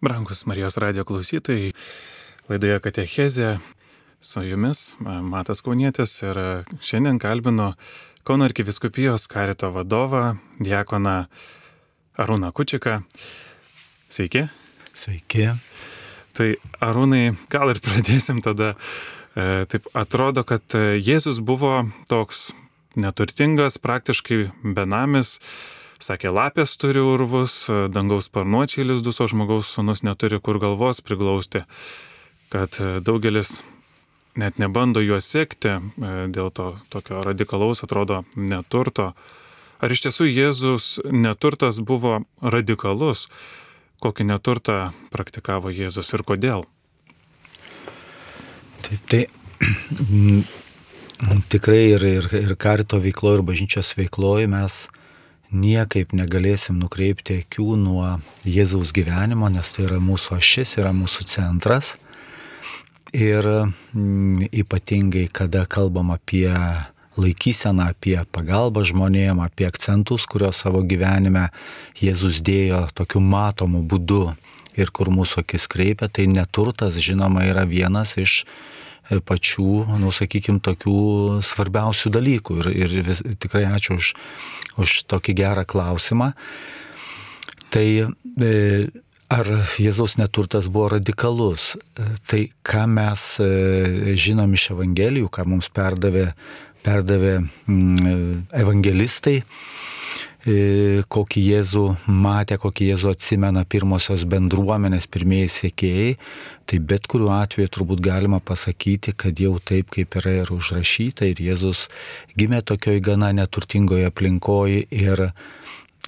Brangus Marijos radio klausytojai, laidoje Katechezė su jumis Matas Kaunietis ir šiandien kalbinu Kauno arkiviskupijos karito vadovą, diakoną Arūną Kučiką. Sveiki. Sveiki. Tai Arūnai, gal ir pradėsim tada. E, taip atrodo, kad Jėzus buvo toks neturtingas, praktiškai benamis, Sakė, lapės turi urvus, dangaus sparnuočiai lizdus, o žmogaus sunus neturi kur galvos priglausti. Kad daugelis net nebando juos sekti dėl to tokio radikalaus, atrodo, neturto. Ar iš tiesų Jėzus neturtas buvo radikalus? Kokį neturtą praktikavo Jėzus ir kodėl? Taip, tai tikrai ir, ir, ir karito veikloje, ir bažnyčios veikloje mes niekaip negalėsim nukreipti akių nuo Jėzaus gyvenimo, nes tai yra mūsų ašis, yra mūsų centras. Ir mm, ypatingai, kada kalbam apie laikyseną, apie pagalbą žmonėm, apie akcentus, kuriuos savo gyvenime Jėzus dėjo tokiu matomu būdu ir kur mūsų akis kreipia, tai neturtas, žinoma, yra vienas iš pačių, nu, sakykime, tokių svarbiausių dalykų. Ir, ir vis, tikrai ačiū už, už tokį gerą klausimą. Tai e, ar Jėzaus neturtas buvo radikalus? Tai ką mes e, žinom iš Evangelijų, ką mums perdavė, perdavė mm, evangelistai, E, kokį Jėzų matė, kokį Jėzų atsimena pirmosios bendruomenės, pirmieji sėkėjai, tai bet kuriuo atveju turbūt galima pasakyti, kad jau taip kaip yra ir užrašyta, ir Jėzus gimė tokioj gana neturtingoje aplinkoje ir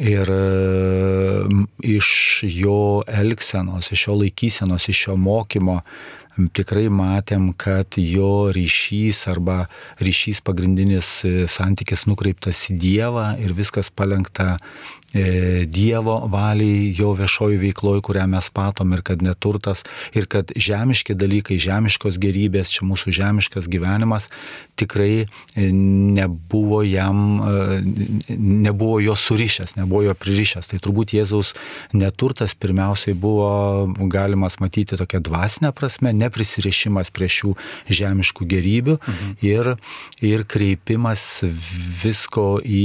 Ir iš jo elgsenos, iš jo laikysenos, iš jo mokymo tikrai matėm, kad jo ryšys arba ryšys pagrindinis e, santykis nukreiptas į Dievą ir viskas palengta Dievo valiai jo viešoji veikloji, kurią mes matom ir kad neturtas, ir kad žemiški dalykai, žemiškos gerybės, čia mūsų žemiškas gyvenimas tikrai e, nebuvo jam, e, nebuvo jo surišęs, nebuvo jo pririšęs. Tai turbūt Jėzaus neturtas pirmiausiai buvo galimas matyti tokia dvasinė prasme, neprisirišimas prie šių žemiškų gerybių mhm. ir, ir kreipimas visko į,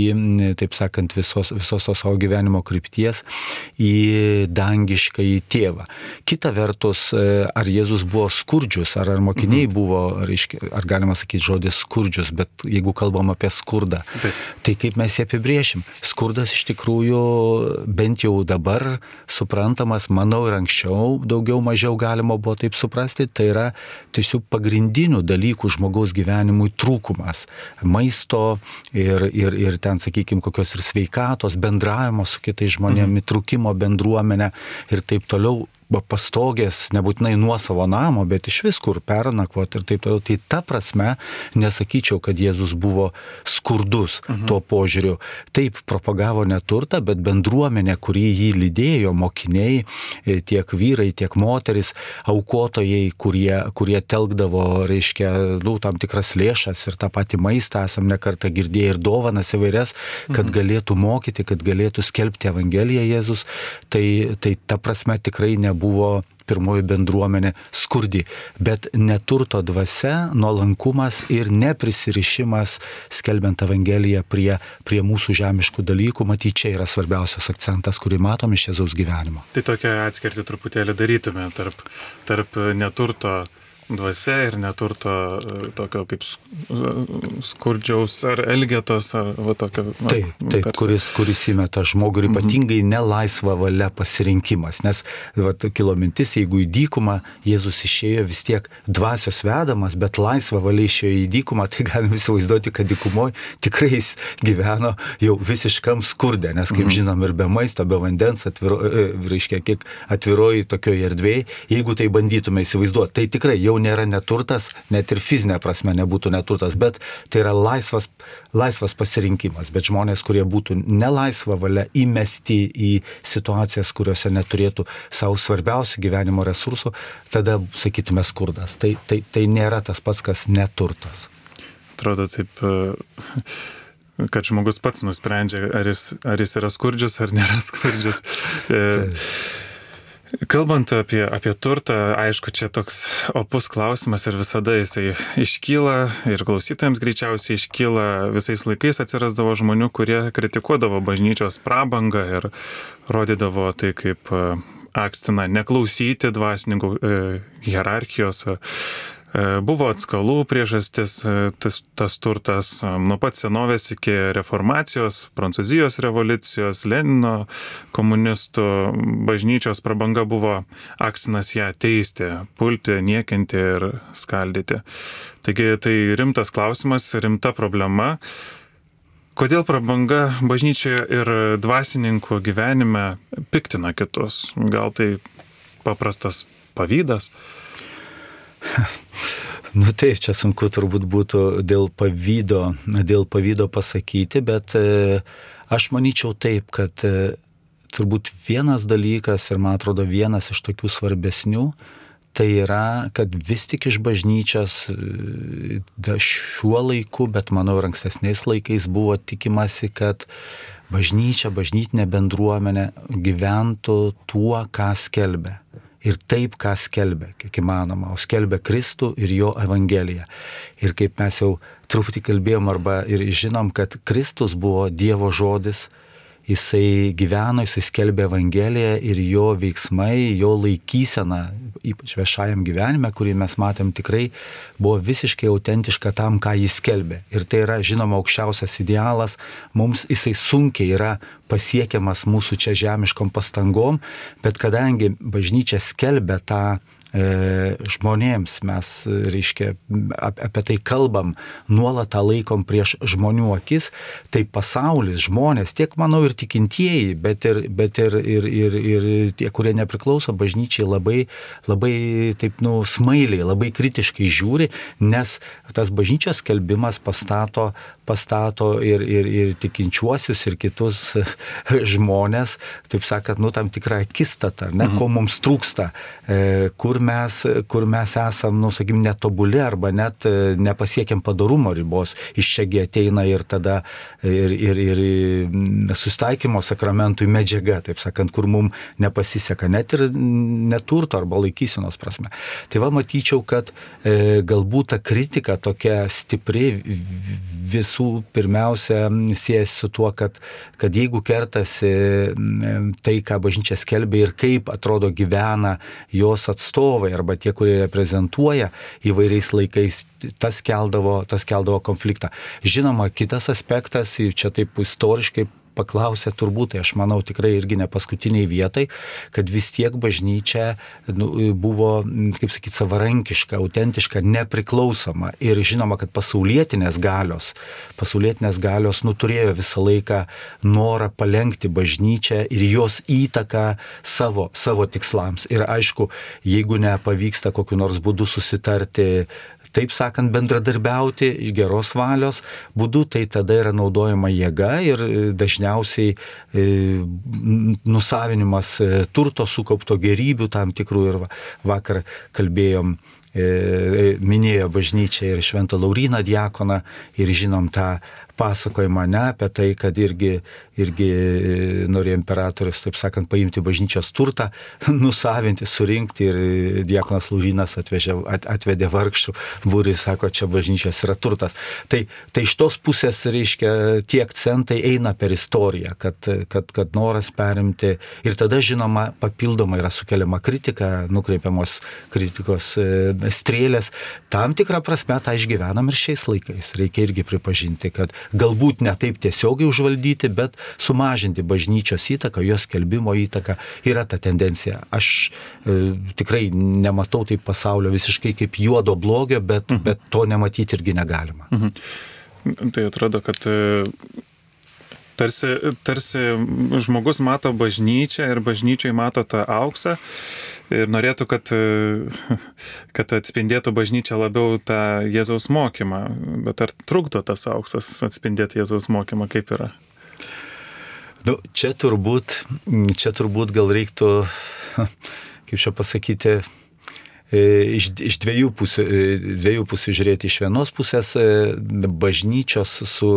taip sakant, visos, visos tos savo savo gyvenimo krypties į dangišką į tėvą. Kita vertus, e, ar Jėzus buvo skurdžius, ar, ar mokiniai mhm. buvo, ar, ar galima sakyti žodis skurdžius, bet jeigu kalbam apie skurdą, Taip. tai kaip mes jį apibriešim? Skurdas iš tikrųjų bent jau dabar suprantamas, manau ir anksčiau daugiau mažiau galima buvo taip suprasti, tai yra tiesiog pagrindinių dalykų žmogaus gyvenimui trūkumas. Maisto ir, ir, ir ten, sakykime, kokios ir sveikatos, bendravimo bendravimo su kitais žmonėmis, mhm. įtrukimo bendruomenę ir taip toliau pastogės, nebūtinai nuo savo namo, bet iš vis kur pernakvoti ir taip toliau. Tai ta prasme nesakyčiau, kad Jėzus buvo skurdus mhm. tuo požiūriu. Taip propagavo neturtą, bet bendruomenė, kurį jį lydėjo, mokiniai, e, tiek vyrai, tiek moteris, aukotojai, kurie, kurie telkdavo, reiškia, nu, tam tikras lėšas ir tą patį maistą, esam nekartą girdėję ir dovanas įvairias, kad mhm. galėtų mokyti, kad galėtų skelbti Evangeliją Jėzus. Tai, tai ta prasme tikrai nebuvo nebuvo pirmoji bendruomenė skurdi, bet neturto dvasia, nuolankumas ir neprisirišimas, skelbiant Evangeliją prie, prie mūsų žemiškų dalykų, matyt, čia yra svarbiausias akcentas, kurį matom iš Jėzaus gyvenimo. Tai tokia atskirti truputėlį darytume tarp, tarp neturto dvasia ir neturto e, tokio kaip skurdžiaus ar elgetos, ar va, tokio. Na, taip, taip tarsi. kuris, kuris įmeta žmogų ir mhm. ypatingai mm -hmm. nelaisva valia pasirinkimas. Nes va, kilo mintis, jeigu į dykumą Jėzus išėjo vis tiek dvasios vedamas, bet laisva valia išėjo į dykumą, tai galim įsivaizduoti, kad dykumoje tikrai jis gyveno jau visiškam skurdė, nes kaip mm -hmm. žinom ir be maisto, be vandens, atviro, e, reiškia, kiek atviroji tokioje erdvėje, jeigu tai bandytume įsivaizduoti, tai tikrai jau jau nėra neturtas, net ir fizinė prasme nebūtų neturtas, bet tai yra laisvas, laisvas pasirinkimas. Bet žmonės, kurie būtų nelaisva valia įmesti į situacijas, kuriuose neturėtų savo svarbiausių gyvenimo resursų, tada sakytume skurdas. Tai, tai, tai nėra tas pats, kas neturtas. Atrodo taip kad žmogus pats nusprendžia, ar jis, ar jis yra skurdžius ar nėra skurdžius. Kalbant apie, apie turtą, aišku, čia toks opus klausimas ir visada jisai iškyla ir klausytojams greičiausiai iškyla, visais laikais atsirasdavo žmonių, kurie kritikuodavo bažnyčios prabangą ir rodydavo tai kaip e, akstina neklausyti dvasininkų e, hierarchijos E, buvo atskalų priežastis e, tas, tas turtas e, nuo pat senovės iki reformacijos, Prancūzijos revoliucijos, Lenino komunistų bažnyčios prabanga buvo aksinas ją teisti, pulti, niekinti ir skaldyti. Taigi tai rimtas klausimas, rimta problema. Kodėl prabanga bažnyčioje ir dvasininkų gyvenime piktina kitus? Gal tai paprastas pavydas? Nu taip, čia sunku turbūt būtų dėl pavydo, dėl pavydo pasakyti, bet e, aš manyčiau taip, kad e, turbūt vienas dalykas ir man atrodo vienas iš tokių svarbesnių, tai yra, kad vis tik iš bažnyčios e, šiuo laiku, bet manau ir ankstesniais laikais buvo tikimasi, kad bažnyčia, bažnytinė bendruomenė gyventų tuo, ką skelbia ir taip, ką skelbia, kiek įmanoma, o skelbia Kristų ir jo Evangeliją. Ir kaip mes jau truputį kalbėjom arba ir žinom, kad Kristus buvo Dievo žodis, jisai gyveno, jisai skelbė Evangeliją ir jo veiksmai, jo laikysena, ypač viešajam gyvenime, kurį mes matėm tikrai, buvo visiškai autentiška tam, ką jis skelbė. Ir tai yra, žinoma, aukščiausias idealas, mums jisai sunkiai yra pasiekiamas mūsų čia žemiškom pastangom, bet kadangi bažnyčia skelbia tą žmonėms mes, reiškia, apie tai kalbam, nuolat tą laikom prieš žmonių akis, tai pasaulis, žmonės, tiek manau ir tikintieji, bet ir, bet ir, ir, ir, ir tie, kurie nepriklauso bažnyčiai, labai, labai taip, nu, smailiai, labai kritiškai žiūri, nes tas bažnyčios skelbimas pastato, pastato ir, ir, ir tikinčiuosius, ir kitus žmonės, taip sakant, nu, tam tikrą akistatą, ne, mhm. ko mums trūksta, e, kur mes, kur mes esam, nu, sakykim, netobuli arba net e, nepasiekiam padarumo ribos. Iš čiagi ateina ir tada ir, ir, ir sustaikymo sakramentui medžiaga, taip sakant, kur mums nepasiseka, net ir neturto arba laikysinos prasme. Tai va matyčiau, kad e, galbūt ta kritika tokia stipri visų pirmiausia siejasi su tuo, kad, kad jeigu kertasi tai, ką bažnyčia skelbia ir kaip atrodo gyvena jos atstovai, atstovai arba tie, kurie reprezentuoja įvairiais laikais, tas keldavo, tas keldavo konfliktą. Žinoma, kitas aspektas, čia taip istoriškai paklausė, turbūt, tai aš manau tikrai irgi ne paskutiniai vietai, kad vis tiek bažnyčia nu, buvo, kaip sakyti, savarankiška, autentiška, nepriklausoma. Ir žinoma, kad pasaulietinės galios, pasaulietinės galios nu, turėjo visą laiką norą palengti bažnyčią ir jos įtaką savo, savo tikslams. Ir aišku, jeigu nepavyksta kokiu nors būdu susitarti taip sakant, bendradarbiauti iš geros valios būdu, tai tada yra naudojama jėga ir e, dažniausiai e, nusavinimas e, turto sukaupto gerybių tam tikrų ir vakar kalbėjom minėjo bažnyčia ir Šventą Lauriną diakoną ir žinom tą pasakojimą ne apie tai, kad irgi, irgi norėjo imperatorius, taip sakant, paimti bažnyčios turtą, nusavinti, surinkti ir Diekonas Lūrynas atvežė, atvedė vargščių būrį, sako, čia bažnyčios yra turtas. Tai, tai iš tos pusės, reiškia, tie akcentai eina per istoriją, kad, kad, kad noras perimti ir tada, žinoma, papildomai yra sukeliama kritika, nukreipiamos kritikos e, strėlės. Tam tikrą prasme tą išgyvenam ir šiais laikais. Reikia irgi pripažinti, kad galbūt ne taip tiesiogiai užvaldyti, bet sumažinti bažnyčios įtaką, jos kelbimo įtaką yra ta tendencija. Aš e, tikrai nematau taip pasaulio visiškai kaip juodo blogio, bet, mhm. bet to nematyti irgi negalima. Mhm. Tai atrodo, kad e, Tarsi, tarsi žmogus mato bažnyčią ir bažnyčiai mato tą auksą ir norėtų, kad, kad atspindėtų bažnyčia labiau tą Jėzaus mokymą. Bet ar trukdo tas auksas atspindėti Jėzaus mokymą, kaip yra? Nu, čia, turbūt, čia turbūt gal reiktų, kaip čia pasakyti, iš, iš dviejų, pusių, dviejų pusių žiūrėti. Iš vienos pusės bažnyčios su,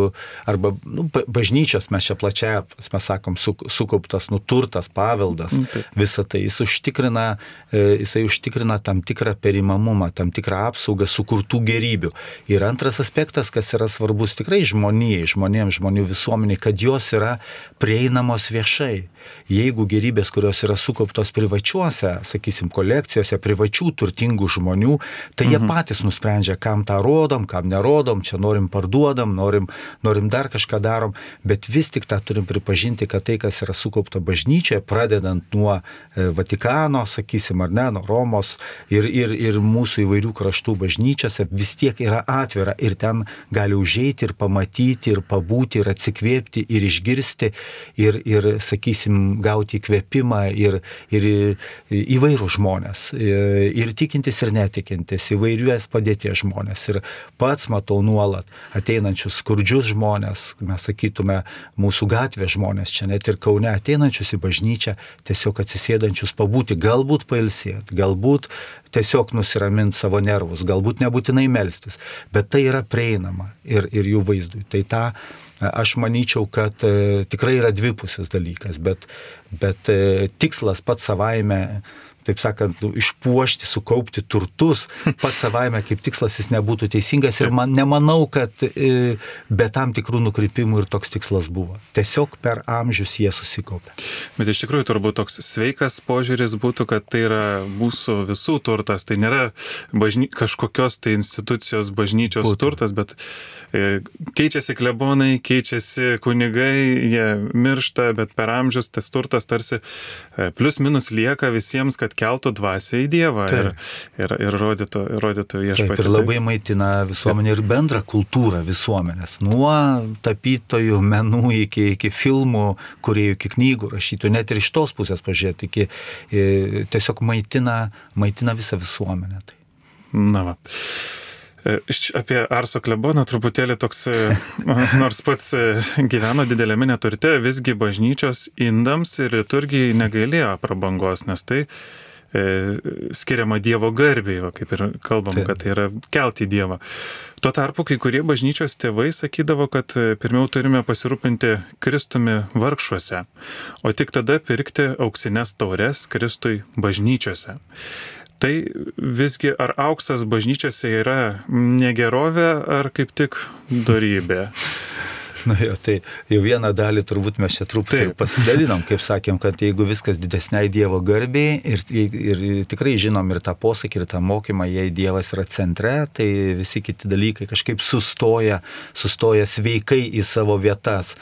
arba nu, bažnyčios, mes čia plačiai, mes sakom, su, sukauptas nuturtas, paveldas, mm, Taip. visą tai jis užtikrina, jisai užtikrina tam tikrą perimamumą, tam tikrą apsaugą sukurtų gerybių. Ir antras aspektas, kas yra svarbus tikrai žmonijai, žmonėms, žmonių visuomeniai, kad jos yra prieinamos viešai. Jeigu gerybės, kurios yra sukauptos privačiuose, sakysim, kolekcijose, privačių turtingų žmonių, tai mhm. jie patys nusprendžia, kam tą rodom, kam nerodom, čia norim parduodam, norim, norim dar kažką darom, bet vis tik tą turim pripažinti, kad tai, kas yra sukaupta bažnyčioje, pradedant nuo e, Vatikano, sakysim, ar ne, nuo Romos ir, ir, ir mūsų įvairių kraštų bažnyčiose, vis tiek yra atvira ir ten gali užeiti ir pamatyti ir pabūti ir atsikvėpti ir išgirsti ir, ir sakysim, gauti įkvėpimą ir, ir įvairių žmonės, ir tikintis ir netikintis, įvairiuos padėties žmonės. Ir pats matau nuolat ateinančius skurdžius žmonės, mes sakytume, mūsų gatvės žmonės, čia net ir Kaune ateinančius į bažnyčią, tiesiog atsisėdančius pabūti, galbūt pailsėti, galbūt tiesiog nusiraminti savo nervus, galbūt nebūtinai melstis, bet tai yra prieinama ir, ir jų vaizdui. Tai tą aš manyčiau, kad e, tikrai yra dvipusis dalykas, bet, bet e, tikslas pats savaime taip sakant, nu, išpuošti, sukaupti turtus, pats savaime kaip tikslas jis nebūtų teisingas ir man nemanau, kad e, be tam tikrų nukrypimų ir toks tikslas buvo. Tiesiog per amžius jie susikaupė. Bet iš tikrųjų turbūt toks sveikas požiūris būtų, kad tai yra mūsų visų turtas, tai nėra bažny, kažkokios tai institucijos bažnyčios būtų. turtas, bet e, keičiasi klebonai, keičiasi kunigai, jie miršta, bet per amžius tas turtas tarsi e, plus minus lieka visiems, kad keltų dvasę į Dievą ir, ir, ir rodytų, rodytų viešpatį. Ir labai maitina visuomenę ir bendrą kultūrą visuomenės. Nuo tapytojų, menų iki, iki filmų, kuriejų, iki knygų rašytų, net ir iš tos pusės pažiūrėti, iki, e, tiesiog maitina, maitina visą visuomenę. Tai. Na va. E, apie Arso kleboną truputėlį toks, e, nors pats gyveno didelėme neturte, visgi bažnyčios indams ir liturgijai negailėjo prabangos, nes tai skiriama Dievo garbiai, kaip ir kalbam, Taip. kad tai yra kelti Dievą. Tuo tarpu kai kurie bažnyčios tėvai sakydavo, kad e, pirmiau turime pasirūpinti Kristumi vargšuose, o tik tada pirkti auksinės taures Kristui bažnyčiose. Tai visgi ar auksas bažnyčiose yra negerovė ar kaip tik darybė? Na jo, tai jau vieną dalį turbūt mes čia truputį pasidalinom, kaip sakėm, kad jeigu viskas didesniai Dievo garbiai ir, ir tikrai žinom ir tą posakį, ir tą mokymą, jei Dievas yra centre, tai visi kiti dalykai kažkaip sustoja, sustoja sveikai į savo vietas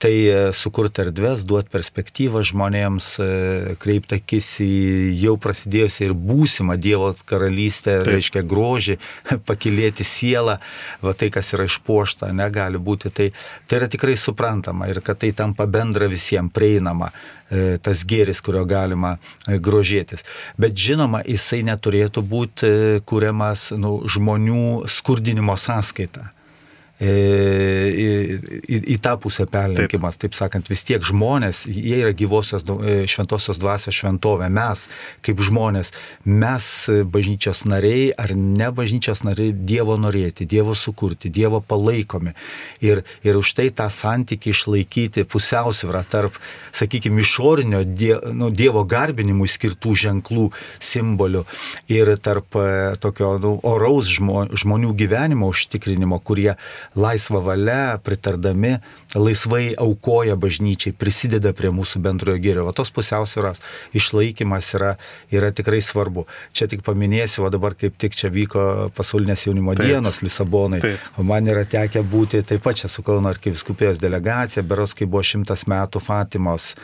tai e, sukurti erdves, duoti perspektyvą žmonėms, e, kreipti akis į jau prasidėjusią ir būsimą Dievo karalystę, Taip. reiškia grožį, pakilėti sielą, va tai, kas yra išpuošta, negali būti. Tai, tai yra tikrai suprantama ir kad tai tampa bendra visiems prieinama e, tas gėris, kurio galima grožėtis. Bet žinoma, jisai neturėtų būti kuriamas nu, žmonių skurdinimo sąskaita. E, į, į, į tą pusę perlenkimas, taip. taip sakant, vis tiek žmonės, jie yra gyvosios e, šventosios dvasios šventovė, mes kaip žmonės, mes bažnyčios nariai ar ne bažnyčios nariai Dievo norėti, Dievo sukurti, Dievo palaikomi. Ir, ir už tai tą santykį išlaikyti pusiausvyrą tarp, sakykime, išorinio die, nu, Dievo garbinimui skirtų ženklų, simbolių ir tarp e, tokio nu, oraus žmo, žmonių gyvenimo užtikrinimo, kurie laisvą valią, pritardami, laisvai aukoja bažnyčiai, prisideda prie mūsų bendrojo gėrio. O tos pusiausvėros išlaikymas yra, yra tikrai svarbu. Čia tik paminėsiu, o dabar kaip tik čia vyko pasaulinės jaunimo taip. dienos Lisabonai. Taip. O man yra tekę būti taip pat čia su Kauno arkiviskupijos delegacija, beros kai buvo šimtas metų Fatimos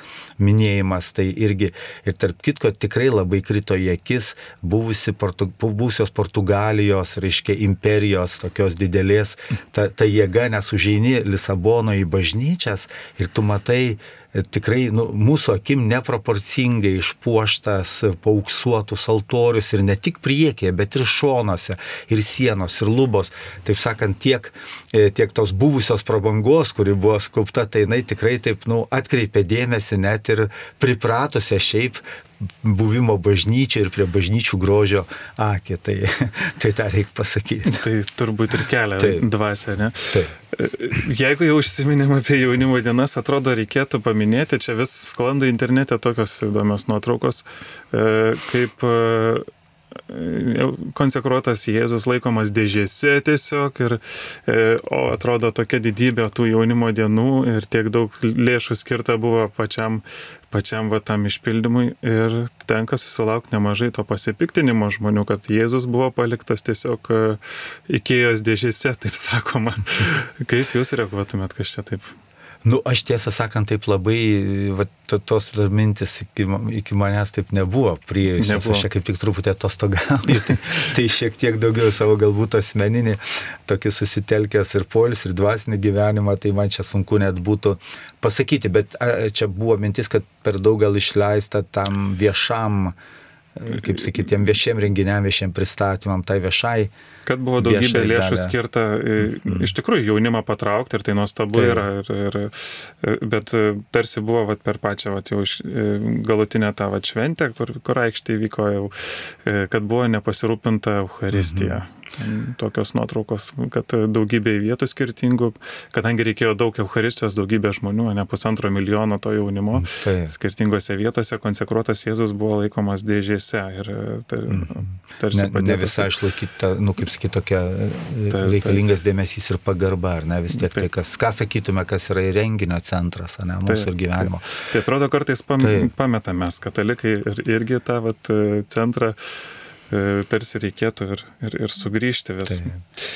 minėjimas, tai irgi ir tarp kitko tikrai labai krito į akis buvusi portu, buvusios Portugalijos, reiškia, imperijos tokios didelės, ta, ta jėga, nes užeini Lisabono į bažnyčias ir tu matai e, tikrai nu, mūsų akim neproporcingai išpuoštas paauksuotus altorius ir ne tik priekėje, bet ir šonuose, ir sienos, ir lubos. Taip sakant, tiek, e, tiek tos buvusios prabangos, kuri buvo skaupta, tai jinai tikrai taip nu, atkreipė dėmesį net ir pripratusią šiaip buvimo bažnyčia ir prie bažnyčių grožio akį. Tai, tai tą reikia pasakyti. Tai turbūt ir kelia Taip. dvasia, ne? Taip. Jeigu jau užsiminėm apie jaunimo dienas, atrodo reikėtų paminėti, čia vis sklando internete tokios įdomios nuotraukos, e, kaip konsekruotas Jėzus laikomas dėžėse tiesiog, ir, e, o atrodo tokia didybė tų jaunimo dienų ir tiek daug lėšų skirta buvo pačiam, pačiam va tam išpildymui ir tenka susilaukti nemažai to pasipiktinimo žmonių, kad Jėzus buvo paliktas tiesiog e, Ikėjos dėžėse, taip sakoma. Kaip jūs reaguotumėt, kas čia taip? Nu, aš tiesą sakant, taip labai, va, tos mintis iki, iki manęs taip nebuvo prieėjusios, aš kaip tik truputį atostogauju, tai, tai šiek tiek daugiau savo galbūt asmeninį, tokį susitelkęs ir polis, ir dvasinį gyvenimą, tai man čia sunku net būtų pasakyti, bet a, čia buvo mintis, kad per daug gal išleista tam viešam uh, kaip sakyti, tiem viešiem renginiam, viešiem pristatymam, tai viešai. Kad buvo daugybė lėšų davė. skirta mm. iš tikrųjų jaunimą patraukti ir tai nuostabu tai. yra, ir, ir, bet e, tarsi buvo vat, per pačią vat, jau e, galutinę tą vat, šventę, kur, kur aikštė įvyko jau, kad buvo nepasirūpinta Euharistija. Mm -hmm tokios nuotraukos, kad daugybė vietų skirtingų, kadangi reikėjo daug Euharistijos, daugybė žmonių, ne pusantro milijono to jaunimo, mm, tai. skirtingose vietose konsekruotas Jėzus buvo laikomas dėžėse ir tai, tarsi ne, padėtas. Ne visai išlaikyti, nu kaip sakyti, tokia tai, reikalingas tai. dėmesys ir pagarba, ar ne vis tiek tai, kas, ką sakytume, kas yra renginio centras, ar ne, mūsų tai, ir gyvenimo. Tai, tai atrodo kartais pam, tai. pametame mes, katalikai ir, irgi tą vat, centrą E, tarsi reikėtų ir, ir, ir sugrįžti vis. Tai.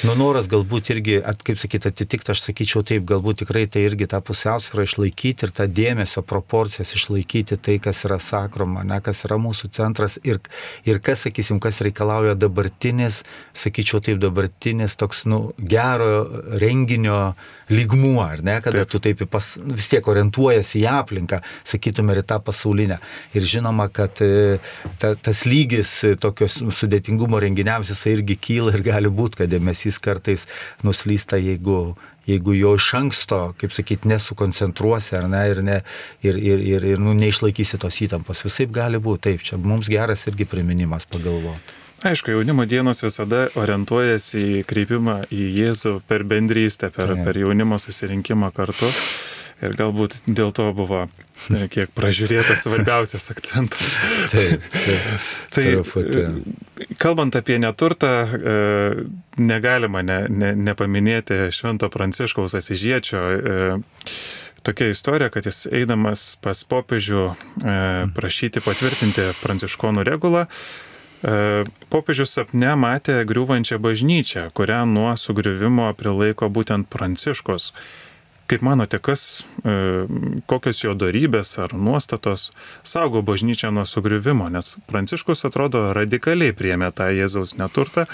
Nu, noras galbūt irgi, at, kaip sakyti, atitikti, aš sakyčiau taip, galbūt tikrai tai irgi tą pusiausvyrą išlaikyti ir tą dėmesio proporcijas išlaikyti tai, kas yra sakroma, ne, kas yra mūsų centras ir, ir kas, sakysim, kas reikalauja dabartinis, sakyčiau taip, dabartinis toks, nu, gero renginio lygmuo, ar ne, kada taip. tu taip pas, vis tiek orientuojasi į aplinką, sakytume, ir tą pasaulinę. Ir žinoma, kad e, ta, tas lygis tokios sudėtingumo renginiams jisai irgi kyla ir gali būti, kad dėmesys kartais nuslysta, jeigu jeigu jo iš anksto, kaip sakyti, nesukoncentruosi ar ne, ir, ne, ir, ir, ir, ir nu, neišlaikysi tos įtampos. Visai gali būti, taip, čia mums geras irgi priminimas pagalvoti. Aišku, jaunimo dienos visada orientuojasi į kreipimą į Jėzų per bendrystę, per, per jaunimo susirinkimą kartu. Ir galbūt dėl to buvo e, kiek pražiūrėtas svarbiausias akcentas. Taip, taip. tai truputį. kalbant apie neturtą, e, negalima ne, ne, nepaminėti Švento Pranciškaus Asižiečio e, tokia istorija, kad jis eidamas pas popiežių prašyti patvirtinti pranciškonų regulą, E, popiežius sapne matė griūvančią bažnyčią, kurią nuo sugriuvimo prilaiko būtent Pranciškus. Kaip manote, kas, e, kokios jo darybės ar nuostatos saugo bažnyčią nuo sugriuvimo, nes Pranciškus atrodo radikaliai priemė tą Jėzaus neturtą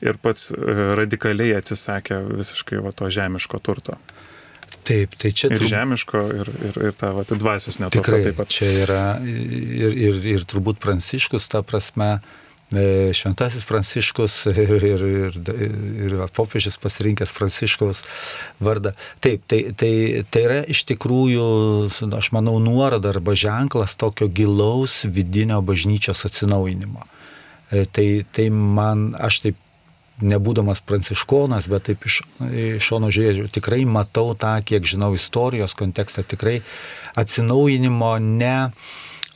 ir pats e, radikaliai atsisakė visiškai va, to žemiško turto. Taip, tai čia. Ir turb... žemiško, ir, ir, ir tą va, dvasios neturto taip pat. Čia yra ir, ir, ir turbūt Pranciškus, ta prasme, uh, šventasis Pranciškus ir, ir, ir, ir popiežius pasirinkęs Pranciškaus vardą. Taip, tai, tai, tai yra iš tikrųjų, aš manau, nuoroda arba ženklas tokio gilaus vidinio bažnyčios atsinaujinimo. E, tai, tai man, aš taip nebūdamas pranciškonas, bet taip iš, iš šono žiūrėjau, tikrai matau tą, kiek žinau, istorijos kontekstą, tikrai atsinaujinimo ne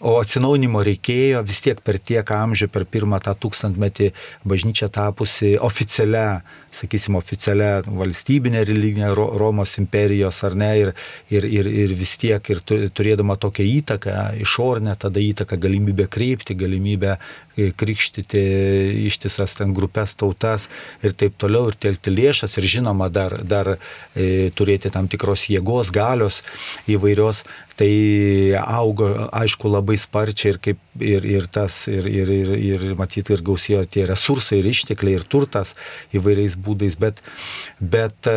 O atsinaujinimo reikėjo vis tiek per tiek amžių, per pirmą tą tūkstantmetį bažnyčia tapusi oficialia, sakysim, oficialia valstybinė religinė Romos imperijos ar ne, ir, ir, ir, ir vis tiek ir turėdama tokią įtaką, išornę tada įtaką, galimybę kreipti, galimybę e, krikštyti ištisas ten grupės tautas ir taip toliau, ir telkti lėšas, ir žinoma dar, dar e, turėti tam tikros jėgos, galios įvairios, tai augo, aišku, labai sparčiai ir, kaip, ir, ir tas, ir, ir, ir, ir matyti, ir gausėjo tie resursai, ir ištekliai, ir turtas įvairiais būdais, bet, bet e,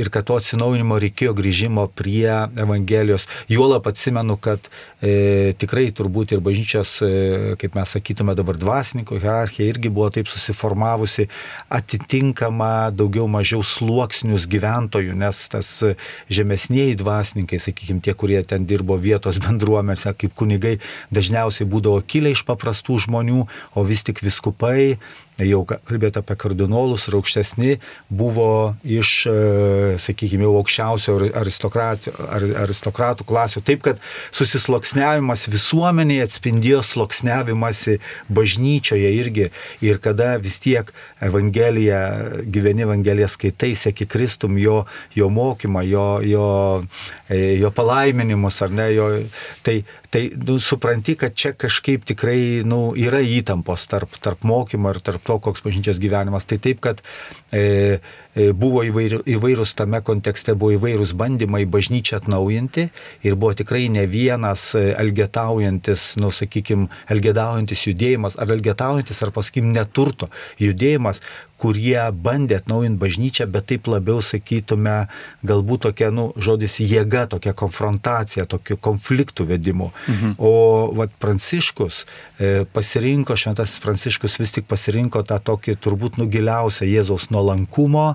ir kad to atsinaujinimo reikėjo grįžimo prie Evangelijos. Juolap atsimenu, kad e, tikrai turbūt ir bažnyčios, e, kaip mes sakytume dabar, dvasininko hierarchija irgi buvo taip susiformavusi atitinkama daugiau mažiau sluoksnius gyventojų, nes tas žemesnėjai dvasininkai, sakykime, tie, kurie ten dirbo vietos bendruomenėse kaip kunigai, dažniausiai dažniausiai būdavo kilę iš paprastų žmonių, o vis tik viskupai jau kalbėti apie kardinolus ir aukštesni, buvo iš, e, sakykime, jau aukščiausio aristokratų, aristokratų klasių. Taip, kad susisloksniavimas visuomenėje atspindėjo sloksniavimąsi bažnyčioje irgi. Ir kada vis tiek Evangelija, gyveni Evangeliją skaitai, sėki Kristum, jo, jo mokymą, jo, jo, e, jo palaiminimus, ar ne, jo, tai, tai nu, supranti, kad čia kažkaip tikrai nu, yra įtampos tarp, tarp mokymo ir tarp to, koks bažnyčios gyvenimas. Tai taip, kad e, buvo įvairių, įvairūs tame kontekste, buvo įvairūs bandymai bažnyčią atnaujinti ir buvo tikrai ne vienas e, elgetaujantis, nu, sakykime, elgetaujantis judėjimas, ar elgetaujantis, ar pasakykim, neturto judėjimas, kurie bandė atnaujinti bažnyčią, bet taip labiau sakytume, galbūt tokia, nu, žodis jėga, tokia konfrontacija, tokių konfliktų vedimų. Mhm. O vat, Pranciškus e, pasirinko, šventasis Pranciškus vis tik pasirinko tą tokį turbūt nugiliausią Jėzaus nuolankumo,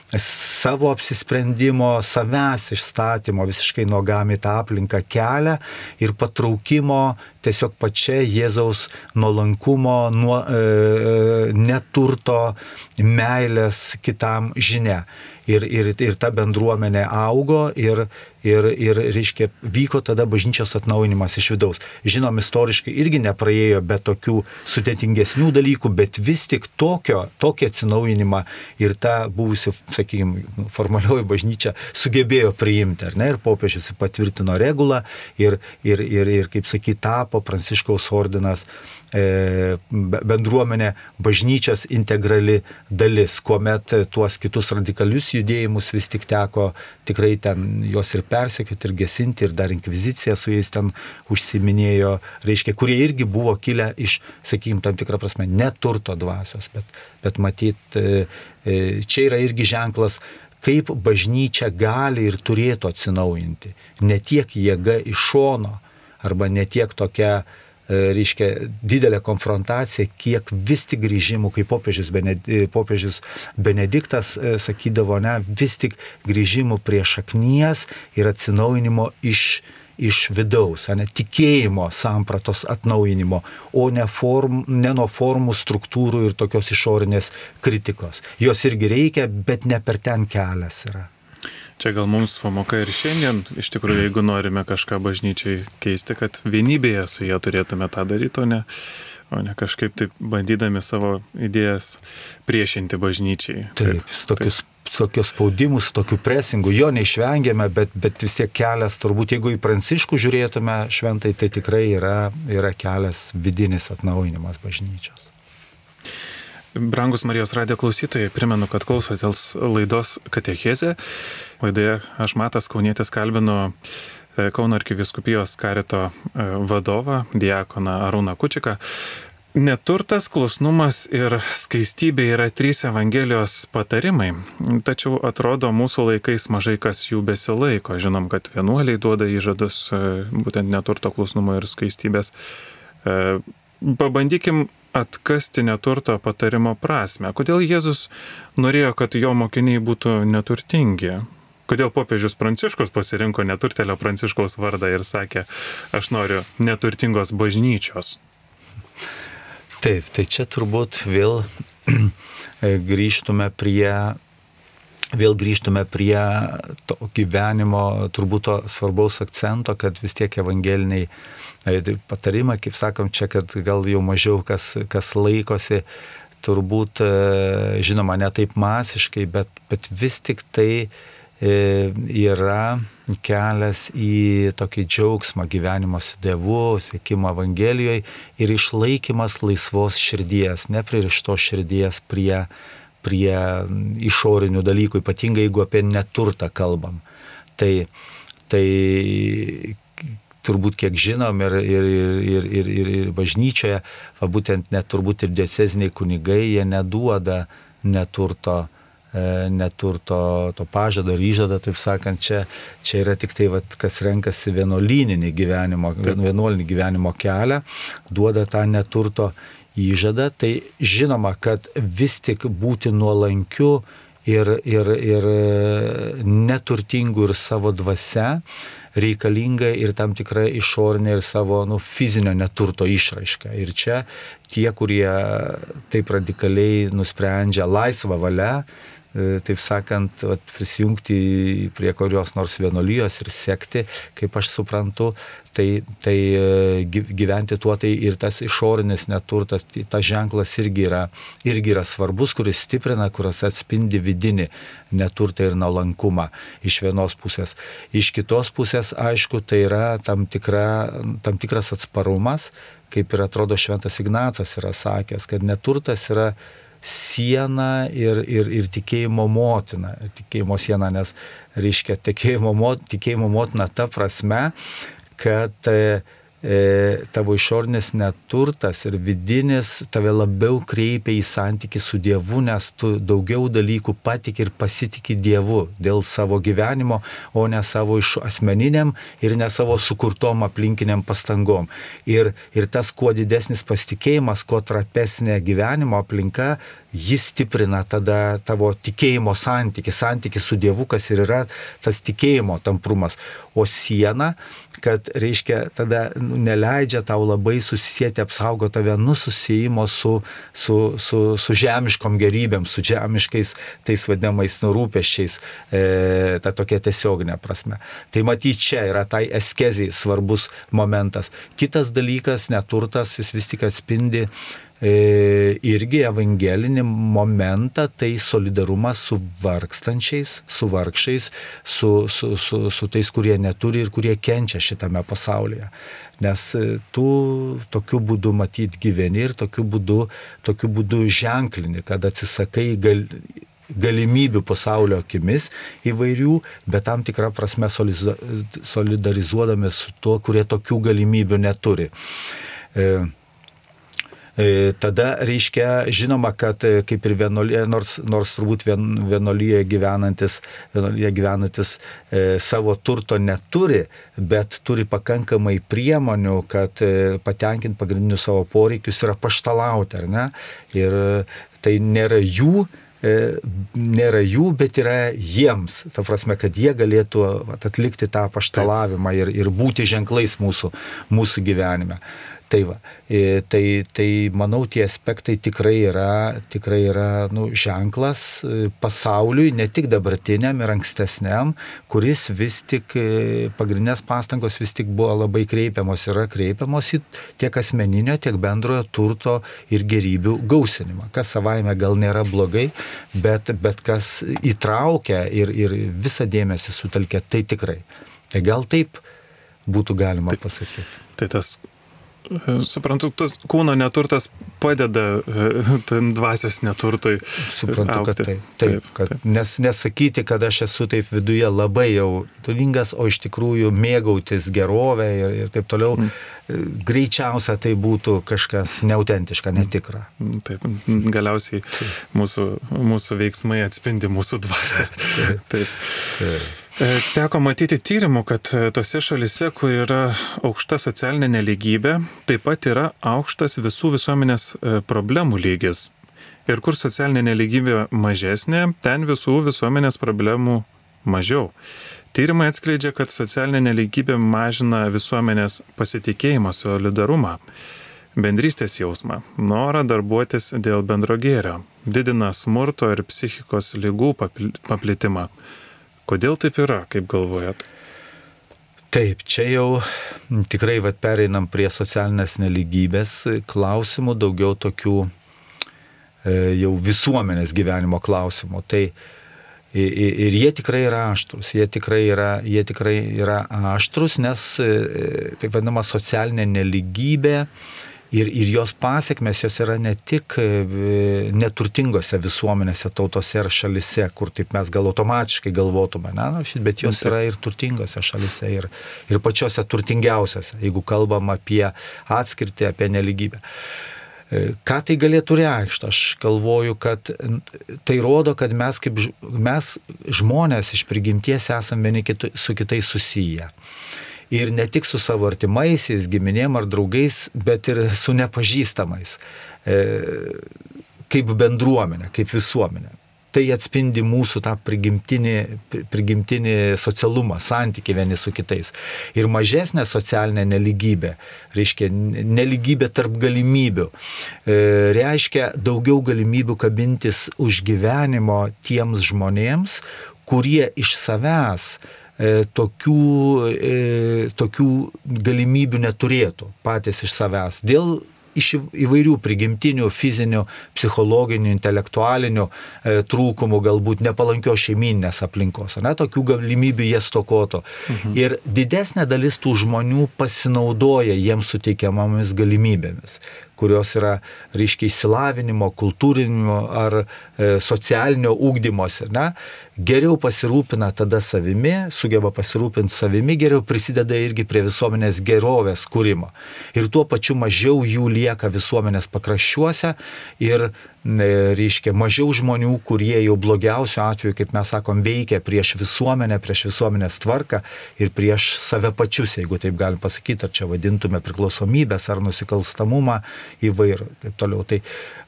savo apsisprendimo, savęs išstatymo visiškai nuogami tą aplinką kelią ir patraukimo tiesiog pačia Jėzaus nuolankumo, nuo, e, e neturto, meilės kitam žinia ir, ir, ir ta bendruomenė augo ir, ir, ir reiškia, vyko tada bažnyčios atnaujinimas iš vidaus. Žinom, istoriškai irgi nepraėjo be tokių sudėtingesnių dalykų, bet vis tik tokio, tokį atsinaujinimą ir ta buvusi, sakykime, formalioji bažnyčia sugebėjo priimti, ar ne, ir popiežius patvirtino regulą ir, ir, ir, ir kaip sakyti, tapo Pranciškaus ordinas bendruomenė bažnyčios integrali dalis, kuomet tuos kitus radikalius judėjimus vis tik teko tikrai ten juos ir persekioti, ir gesinti, ir dar inkvizicija su jais ten užsiminėjo, reiškia, kurie irgi buvo kilę iš, sakykime, tam tikrą prasme, neturto dvasios, bet, bet matyt, e, e, čia yra irgi ženklas, kaip bažnyčia gali ir turėtų atsinaujinti. Ne tiek jėga iš šono, arba ne tiek tokia E, reiškia, didelė konfrontacija, kiek vis tik grįžimų, kaip popiežius, Bened, e, popiežius Benediktas e, sakydavo, ne, vis tik grįžimų prie šaknies ir atsinaujinimo iš, iš vidaus, ne, tikėjimo sampratos atnaujinimo, o ne, form, ne nuo formų, struktūrų ir tokios išorinės kritikos. Jos irgi reikia, bet ne per ten kelias yra. Čia gal mums pamoka ir šiandien, iš tikrųjų, jeigu norime kažką bažnyčiai keisti, kad vienybėje su jie turėtume tą daryti, o ne, o ne kažkaip taip bandydami savo idėjas priešinti bažnyčiai. Taip, taip tokius, tokius spaudimus, tokių presingų, jo neišvengiame, bet, bet vis tiek kelias, turbūt jeigu į pranciškų žiūrėtume šventai, tai tikrai yra, yra kelias vidinis atnaujinimas bažnyčios. Brangus Marijos radio klausytojai, primenu, kad klausotės laidos Katechezė. Laidoje aš Matas Kaunietis kalbinu e, Kauno arkiviskupijos karito e, vadovą, diakoną Arūną Kučiką. Neturtas, klusnumas ir skaistybė yra trys Evangelijos patarimai, tačiau atrodo mūsų laikais mažai kas jų besilaiko. Žinom, kad vienuoliai duoda įžadus e, būtent neturto, klusnumo ir skaistybės. Pabandykim atkasti neturto patarimo prasme. Kodėl Jėzus norėjo, kad jo mokiniai būtų neturtingi? Kodėl popiežius Pranciškus pasirinko neturtelio Pranciškaus vardą ir sakė, aš noriu neturtingos bažnyčios? Taip, tai čia turbūt vėl grįžtume prie vėl grįžtume prie to gyvenimo, turbūt to svarbaus akcento, kad vis tiek evangeliniai Tai patarimą, kaip sakom, čia, kad gal jau mažiau kas, kas laikosi, turbūt, e, žinoma, ne taip masiškai, bet, bet vis tik tai e, yra kelias į tokį džiaugsmą gyvenimo su Dievu, sėkimo Evangelijoje ir išlaikymas laisvos širdies, nepririšto širdies prie, prie išorinių dalykų, ypatingai jeigu apie neturtą kalbam. Tai, tai turbūt kiek žinom ir, ir, ir, ir, ir, ir bažnyčioje, va būtent net turbūt ir dieceziniai kunigai, jie neduoda neturto e, neturto to pažado ar įžado, taip sakant, čia, čia yra tik tai, vat, kas renkasi vienuolyninį gyvenimo, vienuolinį gyvenimo kelią, duoda tą neturto įžadą, tai žinoma, kad vis tik būti nuolankiu ir, ir, ir neturtingų ir savo dvasia reikalinga ir tam tikra išorinė ir savo nu, fizinio neturto išraiška. Ir čia tie, kurie taip radikaliai nusprendžia laisvą valią, E, taip sakant, vat, prisijungti prie kurios nors vienolyjos ir sekti, kaip aš suprantu, tai, tai e, gyventi tuo, tai ir tas išorinis neturtas, tai tas ženklas irgi yra, irgi yra svarbus, kuris stiprina, kuris atspindi vidinį neturtą ir nalankumą iš vienos pusės. Iš kitos pusės, aišku, tai yra tam, tikra, tam tikras atsparumas, kaip ir atrodo Šventas Ignacas yra sakęs, kad neturtas yra siena ir, ir, ir tikėjimo motina. Tikėjimo siena, nes reiškia tikėjimo, tikėjimo motina ta prasme, kad e, tavo išornis neturtas ir vidinis tave labiau kreipia į santyki su Dievu, nes tu daugiau dalykų patik ir pasitik Dievu dėl savo gyvenimo, o ne savo iš asmeniniam ir ne savo sukurtom aplinkiniam pastangom. Ir, ir tas kuo didesnis pasitikėjimas, kuo trapesnė gyvenimo aplinka, jis stiprina tada tavo tikėjimo santyki, santyki su Dievu, kas ir yra tas tikėjimo tamprumas. O siena, kad reiškia, tada nu, neleidžia tau labai susisieti, apsaugo tave nususijimo su, su, su, su žemiškom gerybėm, su žemiškais tais vadinamais nurūpeščiais, e, ta tokia tiesioginė prasme. Tai matyt, čia yra tai eskezijai svarbus momentas. Kitas dalykas, neturtas, jis vis tik atspindi irgi evangelinį momentą, tai solidarumas su vargstančiais, su vargšiais, su, su, su, su tais, kurie neturi ir kurie kenčia šitame pasaulyje. Nes e, tu tokiu būdu matyt gyveni ir tokiu būdu, tokiu būdu ženklini, kad atsisakai gal, galimybių pasaulio akimis įvairių, bet tam tikrą prasme solidarizuodami su tuo, kurie tokių galimybių neturi. E, E, tada reiškia, žinoma, kad e, kaip ir vienolyje, nors, nors turbūt vien, vienolyje gyvenantis, vienolyje gyvenantis e, savo turto neturi, bet turi pakankamai priemonių, kad e, patenkinti pagrindinius savo poreikius yra paštalauti, ar ne? Ir tai nėra jų nėra jų, bet yra jiems. Ta prasme, kad jie galėtų atlikti tą paštalavimą ir, ir būti ženklais mūsų, mūsų gyvenime. Tai, va, e, tai, tai manau, tie aspektai tikrai yra, tikrai yra nu, ženklas e, pasauliui, ne tik dabartiniam ir ankstesniam, kuris vis tik, e, pagrindinės pastangos vis tik buvo labai kreipiamos, yra kreipiamos į tiek asmeninio, tiek bendrojo turto ir gerybių gausinimą, kas savaime gal nėra blogai, bet, bet kas įtraukia ir, ir visą dėmesį sutelkia, tai tikrai. Tai gal taip būtų galima taip, pasakyti. Tai tas Suprantu, tas kūno neturtas padeda e, dvasios neturtui. Suprantu, aukti. kad taip. Taip, taip, kad taip. Nes nesakyti, kad aš esu taip viduje labai jau turingas, o iš tikrųjų mėgautis gerovę ir, ir taip toliau. Mm. Greičiausia tai būtų kažkas neautentiška, netikra. Mm, taip, galiausiai mūsų, mūsų veiksmai atspindi mūsų dvasę. taip. taip. taip. E, teko matyti tyrimų, kad e, tose šalise, kur yra aukšta socialinė neligybė, taip pat yra aukštas visų visuomenės e, problemų lygis. Ir kur socialinė neligybė mažesnė, ten visų visuomenės problemų mažiau. Tyrimai atskleidžia, kad socialinė neligybė mažina visuomenės pasitikėjimą, solidarumą, bendrystės jausmą, norą darbuotis dėl bendro gėrio, didina smurto ir psichikos lygų paplitimą Kodėl taip yra, kaip galvojat? Taip, čia jau tikrai vat, pereinam prie socialinės neligybės klausimų, daugiau tokių e, jau visuomenės gyvenimo klausimų. Tai ir jie tikrai yra aštrus, jie tikrai yra, jie tikrai yra aštrus, nes e, taip vadinama socialinė neligybė Ir, ir jos pasiekmes jos yra ne tik e, neturtingose visuomenėse, tautose ir šalise, kur taip mes gal automatiškai galvotume, ne, nu, bet jos yra ir turtingose šalise, ir, ir pačiose turtingiausiose, jeigu kalbam apie atskirtį, apie neligybę. E, ką tai galėtų reikšti? Aš galvoju, kad tai rodo, kad mes kaip mes žmonės iš prigimties esame vieni kitu, su kitais susiję ir ne tik su savo artimaisiais, giminėm ar draugais, bet ir su nepažįstamais, e, kaip bendruomenė, kaip visuomenė. tai atspindi mūsų tą prigimtinį, prigimtinį socialumą, santyki vieni su kitais. Ir mažesnė socialinė neligybė, reiškia neligybė tarp galimybių, e, reiškia daugiau galimybių kabintis už gyvenimo tiems žmonėms, kurie iš savęs e, tokių, e, tokių galimybių neturėtų patys iš savęs. Dėl iš įvairių prigimtinių, fizinių, psichologinių, intelektualinių e, trūkumų, galbūt nepalankios šeiminės aplinkos. Ne, tokių galimybių jie stokoto. Mhm. Ir didesnė dalis tų žmonių pasinaudoja jiems suteikiamomis galimybėmis kurios yra, reiškia, įsilavinimo, kultūrinimo ar e, socialinio ūkdymosi. Ne? Geriau pasirūpina tada savimi, sugeba pasirūpinti savimi, geriau prisideda irgi prie visuomenės gerovės kūrimo. Ir tuo pačiu mažiau jų lieka visuomenės pakraščiuose ir reiškia, mažiau žmonių, kurie jau blogiausiu atveju, kaip mes sakom, veikia prieš visuomenę, prieš visuomenės tvarką ir prieš save pačius, jeigu taip galim pasakyti, ar čia vadintume priklausomybės ar nusikalstamumą įvairų ir taip toliau. Tai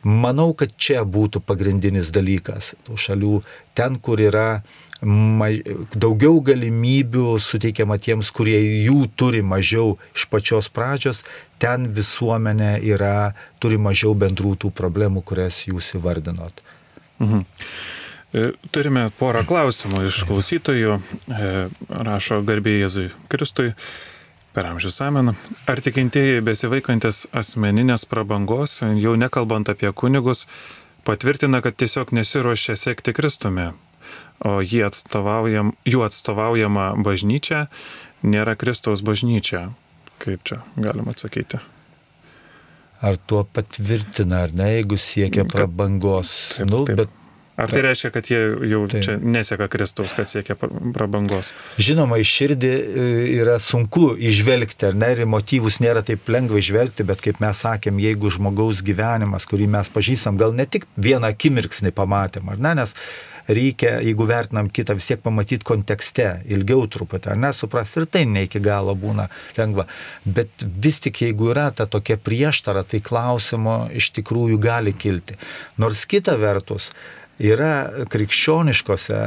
manau, kad čia būtų pagrindinis dalykas tų šalių, ten, kur yra daugiau galimybių suteikiama tiems, kurie jų turi mažiau iš pačios pradžios, ten visuomenė yra, turi mažiau bendrų tų problemų, kurias jūs įvardinot. Mhm. E, turime porą klausimų iš klausytojų, e, rašo garbė Jėzui Kristui. Per amžius amen. Ar tikintieji besivaikantis asmeninės prabangos, jau nekalbant apie kunigus, patvirtina, kad tiesiog nesiuošia sekti Kristumi, o atstovaujam, jų atstovaujama bažnyčia nėra Kristaus bažnyčia. Kaip čia galima atsakyti? Ar tuo patvirtina, ar ne, jeigu siekia prabangos. Taip, nu, taip. Bet Ar tai reiškia, kad jie jau Taip. čia neseka Kristaus, kad siekia prabangos? Žinoma, iš širdį e, yra sunku išvelgti, ar ne, ir motyvus nėra taip lengva išvelgti, bet kaip mes sakėm, jeigu žmogaus gyvenimas, kurį mes pažįstam, gal ne tik vieną akimirksnį pamatėm, ar ne, nes reikia, jeigu vertinam kitą, vis tiek pamatyti kontekste, ilgiau truputį, ar nesuprasti, ir tai ne iki galo būna lengva. Bet vis tik jeigu yra ta tokia prieštara, tai klausimo iš tikrųjų gali kilti. Nors kita vertus, yra krikščioniškose,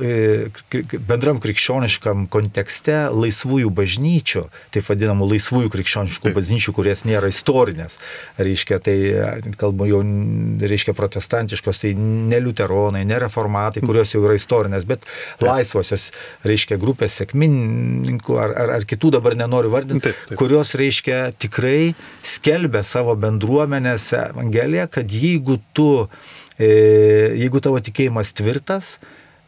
e, bendram krikščioniškam kontekste laisvųjų bažnyčių, taip vadinamų laisvųjų krikščioniškų taip. bažnyčių, kurias nėra istorinės. Reiškia, tai, kalbu jau, reiškia, protestantiškos, tai ne liuteronai, ne reformatai, kurios jau yra istorinės, bet taip. laisvosios, reiškia, grupės sėkmininkų ar, ar, ar kitų dabar nenoriu vardinti, taip, taip. kurios, reiškia, tikrai skelbia savo bendruomenėse Evangeliją, kad jeigu tu E, jeigu tavo tikėjimas tvirtas,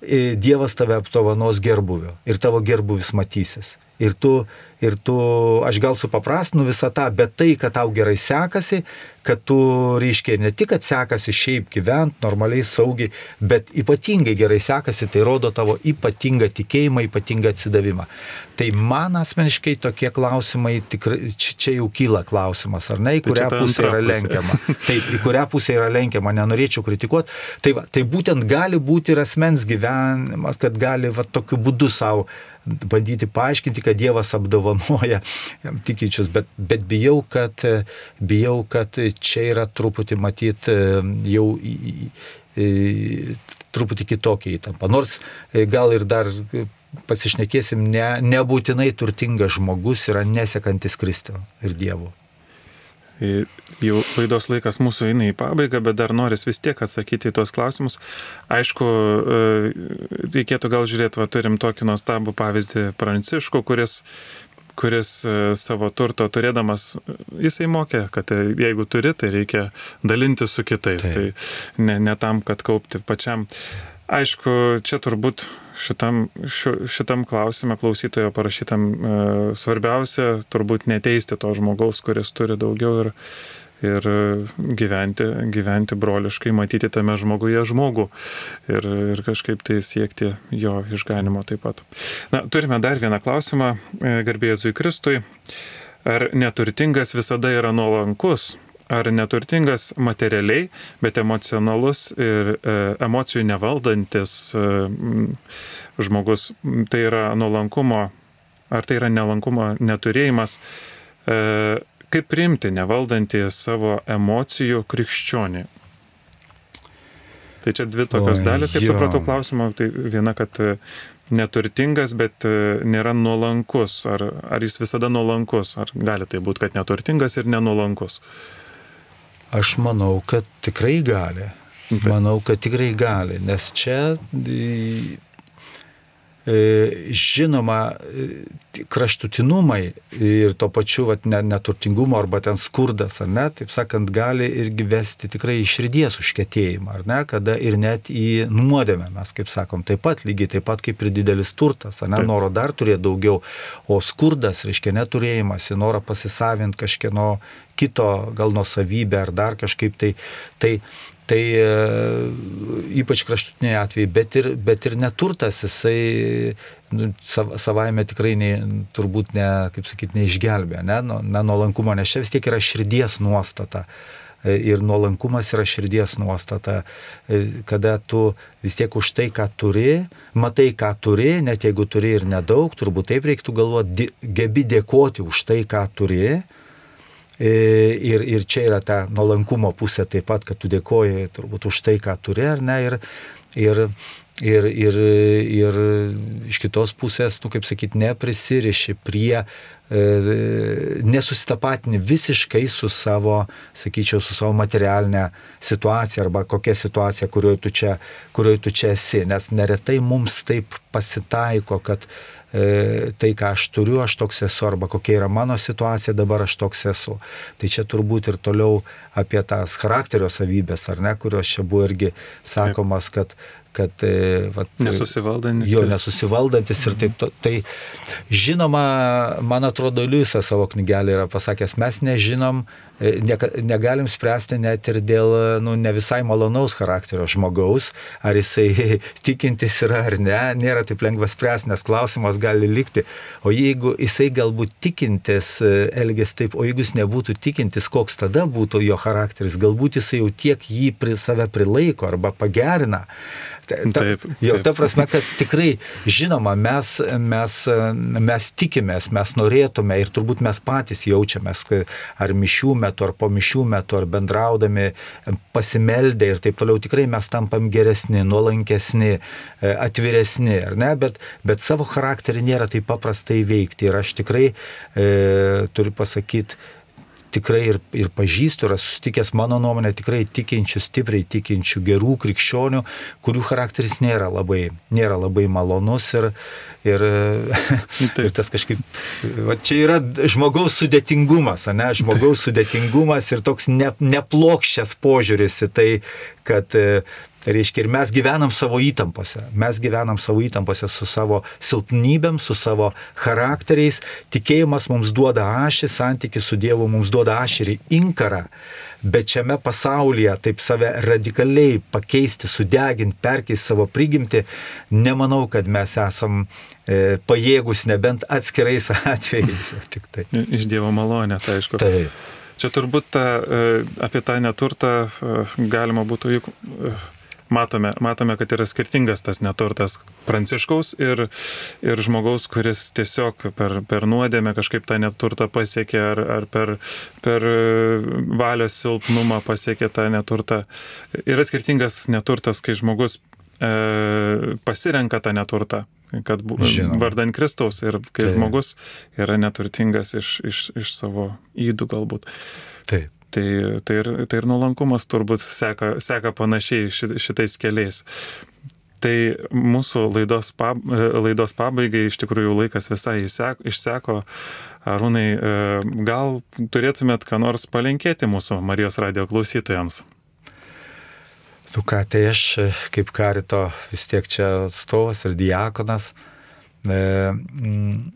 e, Dievas tave aptovanos gerbuviu ir tavo gerbuvis matysis. Ir tu, ir tu, aš gal supaprastinu visą tą, bet tai, kad tau gerai sekasi, kad tu, reiškia, ne tik, kad sekasi šiaip gyventi normaliai, saugiai, bet ypatingai gerai sekasi, tai rodo tavo ypatingą tikėjimą, ypatingą atsidavimą. Tai man asmeniškai tokie klausimai, tikrai, čia jau kyla klausimas, ar ne, į tai kurią tai pusę yra lenkiama. Taip, į kurią pusę yra lenkiama, nenorėčiau kritikuoti. Tai, va, tai būtent gali būti ir asmens gyvenimas, kad gali va, tokiu būdu savo bandyti paaiškinti, kad Dievas apdovanoja tikinčius, bet, bet bijau, kad, bijau, kad čia yra truputį matyti jau truputį kitokia įtampa. Nors gal ir dar pasišnekėsim, ne, nebūtinai turtingas žmogus yra nesekantis Kristų ir Dievo. Jau laidos laikas mūsų eina į pabaigą, bet dar noris vis tiek atsakyti į tos klausimus. Aišku, e, reikėtų gal žiūrėti, va turim tokį nuostabų pavyzdį Pranciškų, kuris kuris e, savo turto turėdamas, jisai mokė, kad jeigu turi, tai reikia dalinti su kitais. Tai, tai ne, ne tam, kad kaupti pačiam. Aišku, čia turbūt šitam, šitam klausime klausytojo parašytam e, svarbiausia turbūt neteisti to žmogaus, kuris turi daugiau ir, ir gyventi, gyventi broliškai, matyti tame žmoguje žmogų ir, ir kažkaip tai siekti jo išganimo taip pat. Na, turime dar vieną klausimą, e, garbėjai Kristui. Ar neturtingas visada yra nuolankus? Ar neturtingas materialiai, bet emocionalus ir e, emocijų nevaldantis e, žmogus, tai yra nuolankumo, ar tai yra nelankumo neturėjimas, e, kaip priimti nevaldantį savo emocijų krikščionį? Tai čia dvi tokios o, dalis, kaip jo. supratau klausimą. Tai viena, kad e, neturtingas, bet e, nėra nuolankus. Ar, ar jis visada nuolankus? Ar gali tai būti, kad neturtingas ir nenuolankus? Aš manau, kad tikrai gali. Taip. Manau, kad tikrai gali, nes čia žinoma, e, kraštutinumai ir to pačiu vat, neturtingumo arba ten skurdas, ar ne, taip sakant, gali irgi vesti tikrai iš širdies užkėtėjimą, ar ne, kada ir net į nuodėmę mes, kaip sakom, taip pat, lygiai taip pat kaip ir didelis turtas, ar ne, taip. noro dar turėti daugiau, o skurdas, reiškia neturėjimas, norą pasisavinti kažkieno kito gal nuosavybę ar dar kažkaip tai, tai Tai e, ypač kraštutiniai atvejai, bet ir, bet ir neturtas, jisai nu, sav, savaime tikrai ne, turbūt ne, kaip sakyti, neišgelbė, ne, ne nuolankumo, nes čia vis tiek yra širdies nuostata. E, ir nuolankumas yra širdies nuostata, e, kada tu vis tiek už tai, ką turi, matai, ką turi, net jeigu turi ir nedaug, turbūt taip reiktų galvoti, gebi dėkoti už tai, ką turi, ir, ir čia yra ta nuolankumo pusė taip pat, kad tu dėkoji turbūt už tai, ką turi, ar ne? Ir, ir, ir, ir, ir iš kitos pusės, nu kaip sakyti, neprisiriši prie, e, nesusitapatini visiškai su savo, sakyčiau, su savo materialinė situacija arba kokia situacija, kurioje tu čia, kurioje tu čia esi. Nes neretai mums taip pasitaiko, kad E, tai, ką aš turiu, aš toks esu, arba kokia yra mano situacija, dabar aš toks esu. Tai čia turbūt ir toliau apie tas charakterio savybės, ar ne, kurios čia buvo irgi sakomas, kad kad e, vat, nesusivaldantis. Jo, nesusivaldantis ir taip. To, tai žinoma, man atrodo, Liusas savo knygelį yra pasakęs, mes nežinom, e, ne, negalim spręsti net ir dėl nu, ne visai malonaus charakterio žmogaus, ar jisai tikintis yra ar ne, nėra taip lengva spręsti, nes klausimas gali likti. O jeigu jisai galbūt tikintis e, elgės taip, o jeigu jis nebūtų tikintis, koks tada būtų jo charakteris, galbūt jisai jau tiek jį pri save prilaiko arba pagerina Ta, taip, jau taip. ta prasme, kad tikrai, žinoma, mes, mes, mes tikimės, mes norėtume ir turbūt mes patys jaučiamės, ar mišių metu, ar po mišių metu, ar bendraudami, pasimeldę ir taip toliau, tikrai mes tampam geresni, nuolankesni, e, atviresni, ar ne, bet, bet savo charakterį nėra taip paprastai veikti ir aš tikrai e, turiu pasakyti, tikrai ir, ir pažįstu, yra susitikęs mano nuomonė tikrai tikinčių, stipriai tikinčių gerų krikščionių, kurių charakteris nėra labai, nėra labai malonus ir, ir, ir tas kažkaip, va, čia yra žmogaus sudėtingumas, ne, žmogaus sudėtingumas ir toks ne, neplokščias požiūris į tai, kad Tai reiškia, ir mes gyvenam savo įtampose. Mes gyvenam savo įtampose su savo silpnybėm, su savo charakteriais. Tikėjimas mums duoda ašį, santykis su Dievu mums duoda ašį ir inkarą. Bet šiame pasaulyje taip save radikaliai pakeisti, sudeginti, perkeisti savo prigimti, nemanau, kad mes esam e, pajėgus nebent atskirais atvejais. Tik tai. Iš Dievo malonės, aišku. Taip. Čia turbūt ta, e, apie tą neturtą e, galima būtų juk e, matome, matome, kad yra skirtingas tas neturtas pranciškaus ir, ir žmogaus, kuris tiesiog per, per nuodėmę kažkaip tą neturtą pasiekė ar, ar per, per valios silpnumą pasiekė tą neturtą. Yra skirtingas neturtas, kai žmogus e, pasirenka tą neturtą kad Žinoma. vardan Kristaus ir kai Taip. žmogus yra neturtingas iš, iš, iš savo įdų galbūt. Taip. Tai, tai, ir, tai ir nuolankumas turbūt seka, seka panašiai šitais keliais. Tai mūsų laidos, pab, laidos pabaigai iš tikrųjų laikas visai išseko. Arūnai, e, gal turėtumėt ką nors palinkėti mūsų Marijos radio klausytojams? Tu ką, tai aš kaip karito vis tiek čia atstovas ir diakonas. E, m,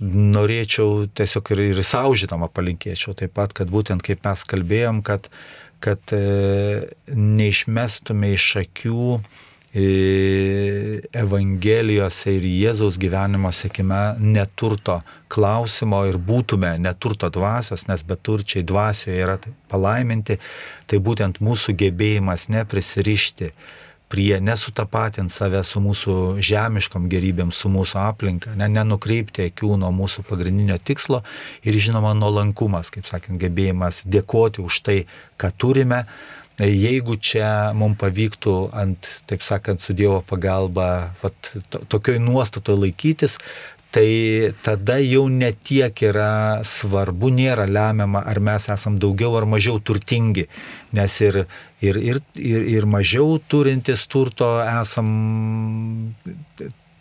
norėčiau tiesiog ir, ir savo žinoma palinkėčiau taip pat, kad būtent kaip mes kalbėjom, kad, kad e, neišmestume iš akių e, Evangelijose ir Jėzaus gyvenimo sėkime neturto klausimo ir būtume neturto dvasios, nes beturčiai dvasioje yra palaiminti, tai būtent mūsų gebėjimas neprisirišti prie nesutapatinti save su mūsų žemiškom gerybėm, su mūsų aplinka, ne, nenukreipti akių nuo mūsų pagrindinio tikslo ir žinoma nuolankumas, kaip sakant, gebėjimas dėkoti už tai, ką turime. Jeigu čia mums pavyktų ant, taip sakant, su Dievo pagalba, vat, to, tokioj nuostatoje laikytis, tai tada jau netiek yra svarbu, nėra lemiama, ar mes esam daugiau ar mažiau turtingi, nes ir, ir, ir, ir, ir mažiau turintis turto esam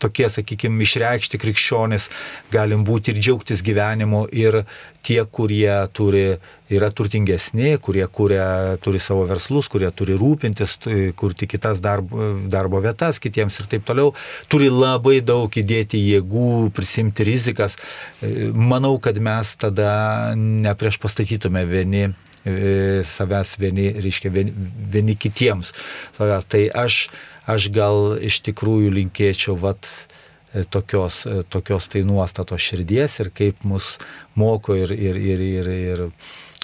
tokie, sakykime, išreikšti krikščionis, galim būti ir džiaugtis gyvenimu, ir tie, kurie turi, yra turtingesni, kurie kuria, turi savo verslus, kurie turi rūpintis, kurti kitas darbo, darbo vietas kitiems ir taip toliau, turi labai daug įdėti jėgų, prisimti rizikas. Manau, kad mes tada neprieš pastatytume vieni e, savęs vieni, reiškia, vieni, vieni kitiems. Tai aš aš gal iš tikrųjų linkėčiau vat, e, tokios, e, tokios tai nuostatos širdies ir kaip mus moko ir, ir, ir, ir, ir,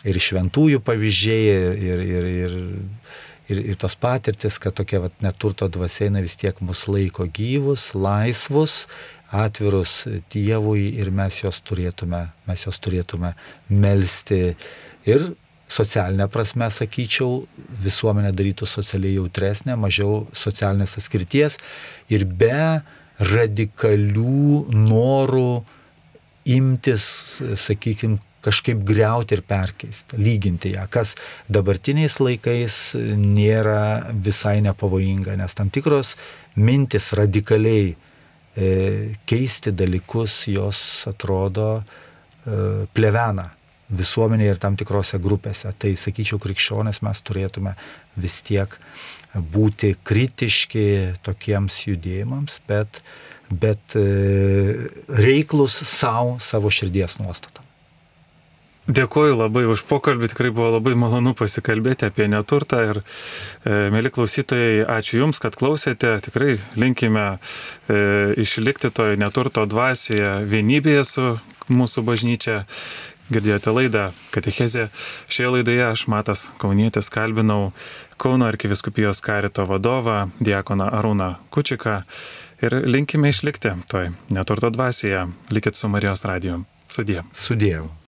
ir šventųjų pavyzdžiai, ir, ir, ir, ir, ir tos patirtis, kad tokia vat, neturto dvasėina vis tiek mus laiko gyvus, laisvus, atvirus Dievui ir mes jos turėtume, mes jos turėtume melstį ir socialinė prasme, sakyčiau, visuomenė darytų socialiai jautresnė, mažiau socialinės atskirties ir be radikalių norų imtis, sakykime, kažkaip greuti ir perkeisti, lyginti ją, kas dabartiniais laikais nėra visai nepavojinga, nes tam tikros mintis radikaliai e, keisti dalykus jos atrodo e, plevena visuomenėje ir tam tikrose grupėse. Tai sakyčiau, krikščionės mes turėtume vis tiek būti kritiški tokiems judėjimams, bet, bet e, reiklus savo, savo širdies nuostatom. Dėkuoju labai už pokalbį, tikrai buvo labai malonu pasikalbėti apie neturtą ir, e, mėly klausytojai, ačiū Jums, kad klausėte, tikrai linkime e, išlikti toje neturto dvasioje vienybėje su mūsų bažnyčia Girdėjote laidą Katechezė. Šioje laidoje aš Matas Kaunietis kalbinau Kauno arkiviskupijos karito vadovą Diekoną Arūną Kučiką ir linkime išlikti toj neturto dvasioje. Likit su Marijos radiju. Sudie. Sudėjau.